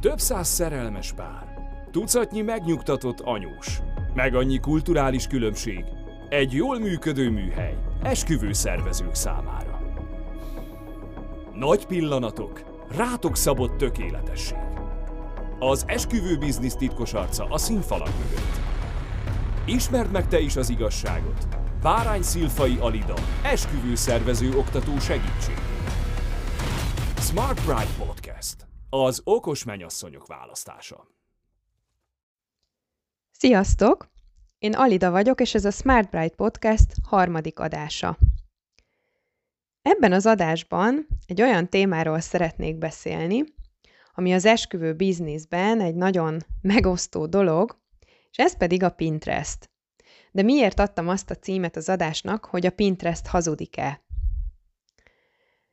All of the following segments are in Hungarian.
Több száz szerelmes pár, tucatnyi megnyugtatott anyós, meg annyi kulturális különbség, egy jól működő műhely, esküvő szervezők számára. Nagy pillanatok, rátok szabott tökéletesség. Az esküvő biznisz titkos arca a színfalak mögött. Ismerd meg te is az igazságot. Bárány Szilfai Alida, esküvő szervező oktató segítség. Smart Bride Podcast. Az okos menyasszonyok választása. Sziasztok! Én Alida vagyok, és ez a Smart Bride Podcast harmadik adása. Ebben az adásban egy olyan témáról szeretnék beszélni, ami az esküvő bizniszben egy nagyon megosztó dolog, és ez pedig a Pinterest. De miért adtam azt a címet az adásnak, hogy a Pinterest hazudik-e?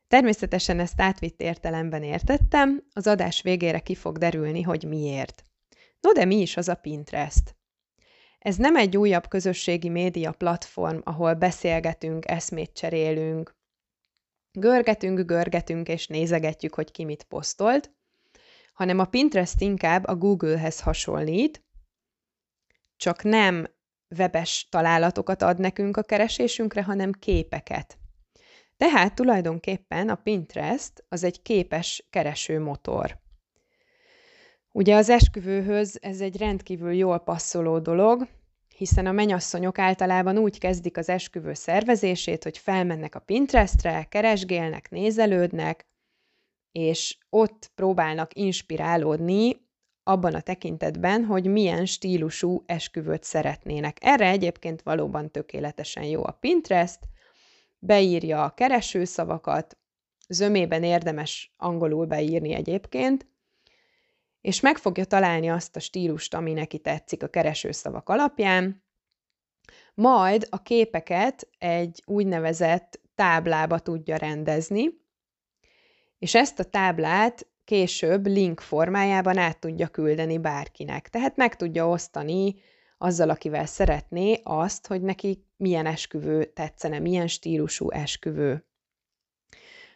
Természetesen ezt átvitt értelemben értettem, az adás végére ki fog derülni, hogy miért. No de mi is az a Pinterest? Ez nem egy újabb közösségi média platform, ahol beszélgetünk, eszmét cserélünk, görgetünk, görgetünk és nézegetjük, hogy ki mit posztolt, hanem a Pinterest inkább a Google-hez hasonlít, csak nem webes találatokat ad nekünk a keresésünkre, hanem képeket. Tehát tulajdonképpen a Pinterest az egy képes keresőmotor. Ugye az esküvőhöz ez egy rendkívül jól passzoló dolog, hiszen a menyasszonyok általában úgy kezdik az esküvő szervezését, hogy felmennek a Pinterestre, keresgélnek, nézelődnek, és ott próbálnak inspirálódni abban a tekintetben, hogy milyen stílusú esküvőt szeretnének. Erre egyébként valóban tökéletesen jó a Pinterest, beírja a keresőszavakat, zömében érdemes angolul beírni egyébként, és meg fogja találni azt a stílust, ami neki tetszik a keresőszavak alapján, majd a képeket egy úgynevezett táblába tudja rendezni, és ezt a táblát később link formájában át tudja küldeni bárkinek. Tehát meg tudja osztani azzal, akivel szeretné azt, hogy neki milyen esküvő tetszene, milyen stílusú esküvő.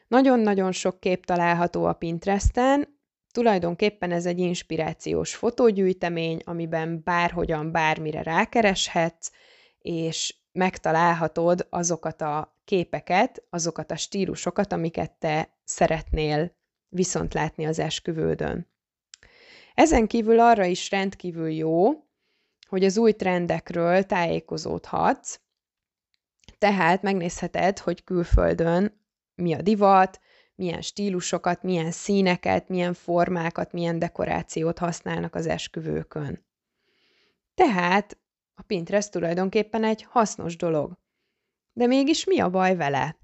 Nagyon-nagyon sok kép található a Pinteresten, tulajdonképpen ez egy inspirációs fotógyűjtemény, amiben bárhogyan bármire rákereshetsz, és megtalálhatod azokat a képeket, azokat a stílusokat, amiket te szeretnél viszont látni az esküvődön. Ezen kívül arra is rendkívül jó, hogy az új trendekről tájékozódhatsz, tehát megnézheted, hogy külföldön mi a divat, milyen stílusokat, milyen színeket, milyen formákat, milyen dekorációt használnak az esküvőkön. Tehát a Pinterest tulajdonképpen egy hasznos dolog. De mégis mi a baj vele?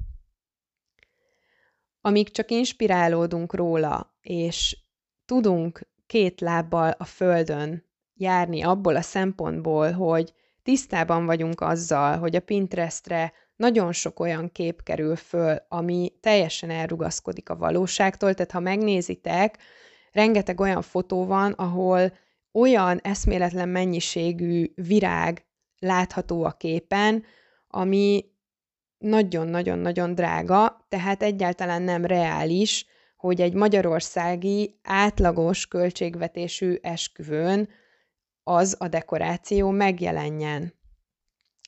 Amíg csak inspirálódunk róla, és tudunk két lábbal a földön járni abból a szempontból, hogy tisztában vagyunk azzal, hogy a Pinterestre nagyon sok olyan kép kerül föl, ami teljesen elrugaszkodik a valóságtól, tehát ha megnézitek, rengeteg olyan fotó van, ahol olyan eszméletlen mennyiségű virág látható a képen, ami nagyon-nagyon-nagyon drága, tehát egyáltalán nem reális, hogy egy magyarországi átlagos költségvetésű esküvőn az a dekoráció megjelenjen.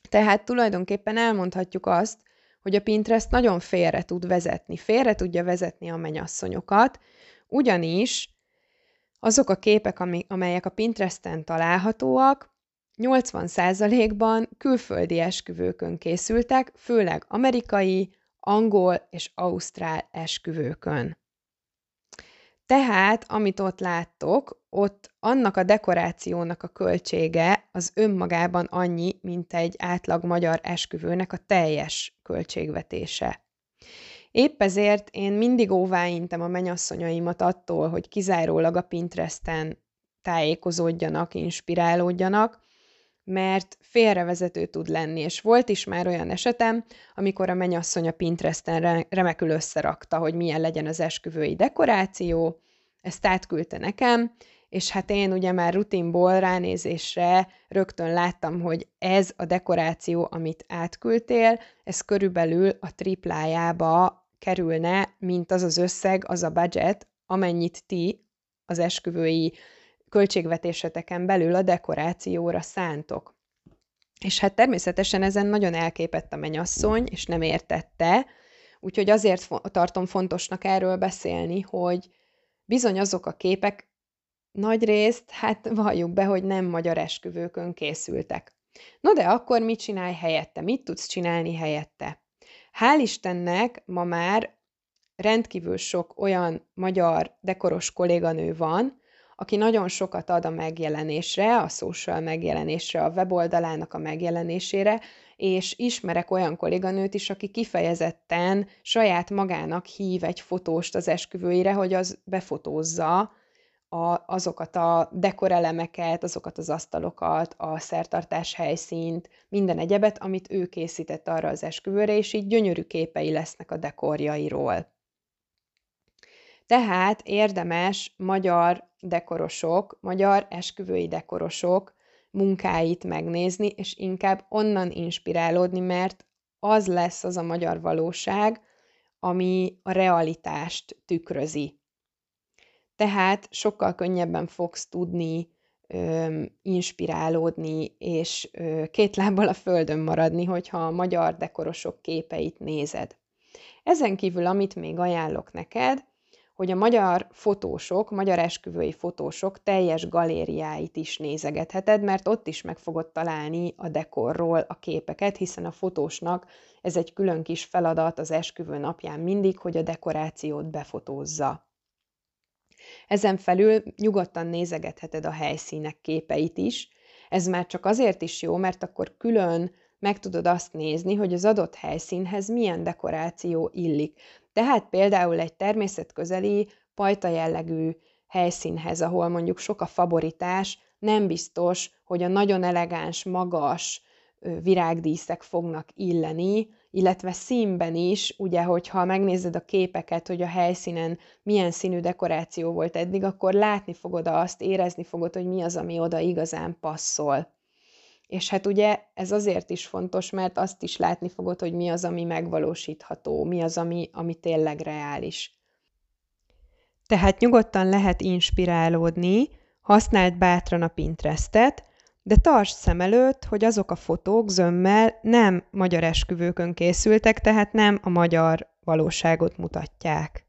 Tehát tulajdonképpen elmondhatjuk azt, hogy a Pinterest nagyon félre tud vezetni, félre tudja vezetni a menyasszonyokat, ugyanis azok a képek, amelyek a Pinteresten találhatóak, 80%-ban külföldi esküvőkön készültek, főleg amerikai, angol és ausztrál esküvőkön. Tehát, amit ott láttok, ott annak a dekorációnak a költsége az önmagában annyi, mint egy átlag magyar esküvőnek a teljes költségvetése. Épp ezért én mindig óváintem a menyasszonyaimat attól, hogy kizárólag a Pinteresten tájékozódjanak, inspirálódjanak, mert félrevezető tud lenni, és volt is már olyan esetem, amikor a mennyasszony a Pinteresten remekül összerakta, hogy milyen legyen az esküvői dekoráció, ezt átküldte nekem, és hát én ugye már rutinból ránézésre rögtön láttam, hogy ez a dekoráció, amit átküldtél, ez körülbelül a triplájába kerülne, mint az az összeg, az a budget, amennyit ti az esküvői költségvetéseteken belül a dekorációra szántok. És hát természetesen ezen nagyon elképett a menyasszony, és nem értette, úgyhogy azért tartom fontosnak erről beszélni, hogy bizony azok a képek nagy részt, hát valljuk be, hogy nem magyar esküvőkön készültek. No de akkor mit csinálj helyette? Mit tudsz csinálni helyette? Hál' Istennek ma már rendkívül sok olyan magyar dekoros kolléganő van, aki nagyon sokat ad a megjelenésre, a social megjelenésre, a weboldalának a megjelenésére, és ismerek olyan kolléganőt is, aki kifejezetten saját magának hív egy fotóst az esküvőire, hogy az befotózza a, azokat a dekorelemeket, azokat az asztalokat, a szertartás helyszínt, minden egyebet, amit ő készített arra az esküvőre, és így gyönyörű képei lesznek a dekorjairól. Tehát érdemes magyar dekorosok, magyar esküvői dekorosok munkáit megnézni, és inkább onnan inspirálódni, mert az lesz az a magyar valóság, ami a realitást tükrözi. Tehát sokkal könnyebben fogsz tudni ö, inspirálódni, és ö, két lábbal a földön maradni, hogyha a magyar dekorosok képeit nézed. Ezen kívül, amit még ajánlok neked, hogy a magyar fotósok, magyar esküvői fotósok teljes galériáit is nézegetheted, mert ott is meg fogod találni a dekorról a képeket, hiszen a fotósnak ez egy külön kis feladat az esküvő napján mindig, hogy a dekorációt befotózza. Ezen felül nyugodtan nézegetheted a helyszínek képeit is. Ez már csak azért is jó, mert akkor külön meg tudod azt nézni, hogy az adott helyszínhez milyen dekoráció illik. Tehát például egy természetközeli, pajta jellegű helyszínhez, ahol mondjuk sok a favoritás, nem biztos, hogy a nagyon elegáns, magas virágdíszek fognak illeni, illetve színben is, ugye, hogyha megnézed a képeket, hogy a helyszínen milyen színű dekoráció volt eddig, akkor látni fogod azt, érezni fogod, hogy mi az, ami oda igazán passzol. És hát ugye ez azért is fontos, mert azt is látni fogod, hogy mi az, ami megvalósítható, mi az, ami, ami tényleg reális. Tehát nyugodtan lehet inspirálódni, használd bátran a Pinterestet, de tartsd szem előtt, hogy azok a fotók zömmel nem magyar esküvőkön készültek, tehát nem a magyar valóságot mutatják.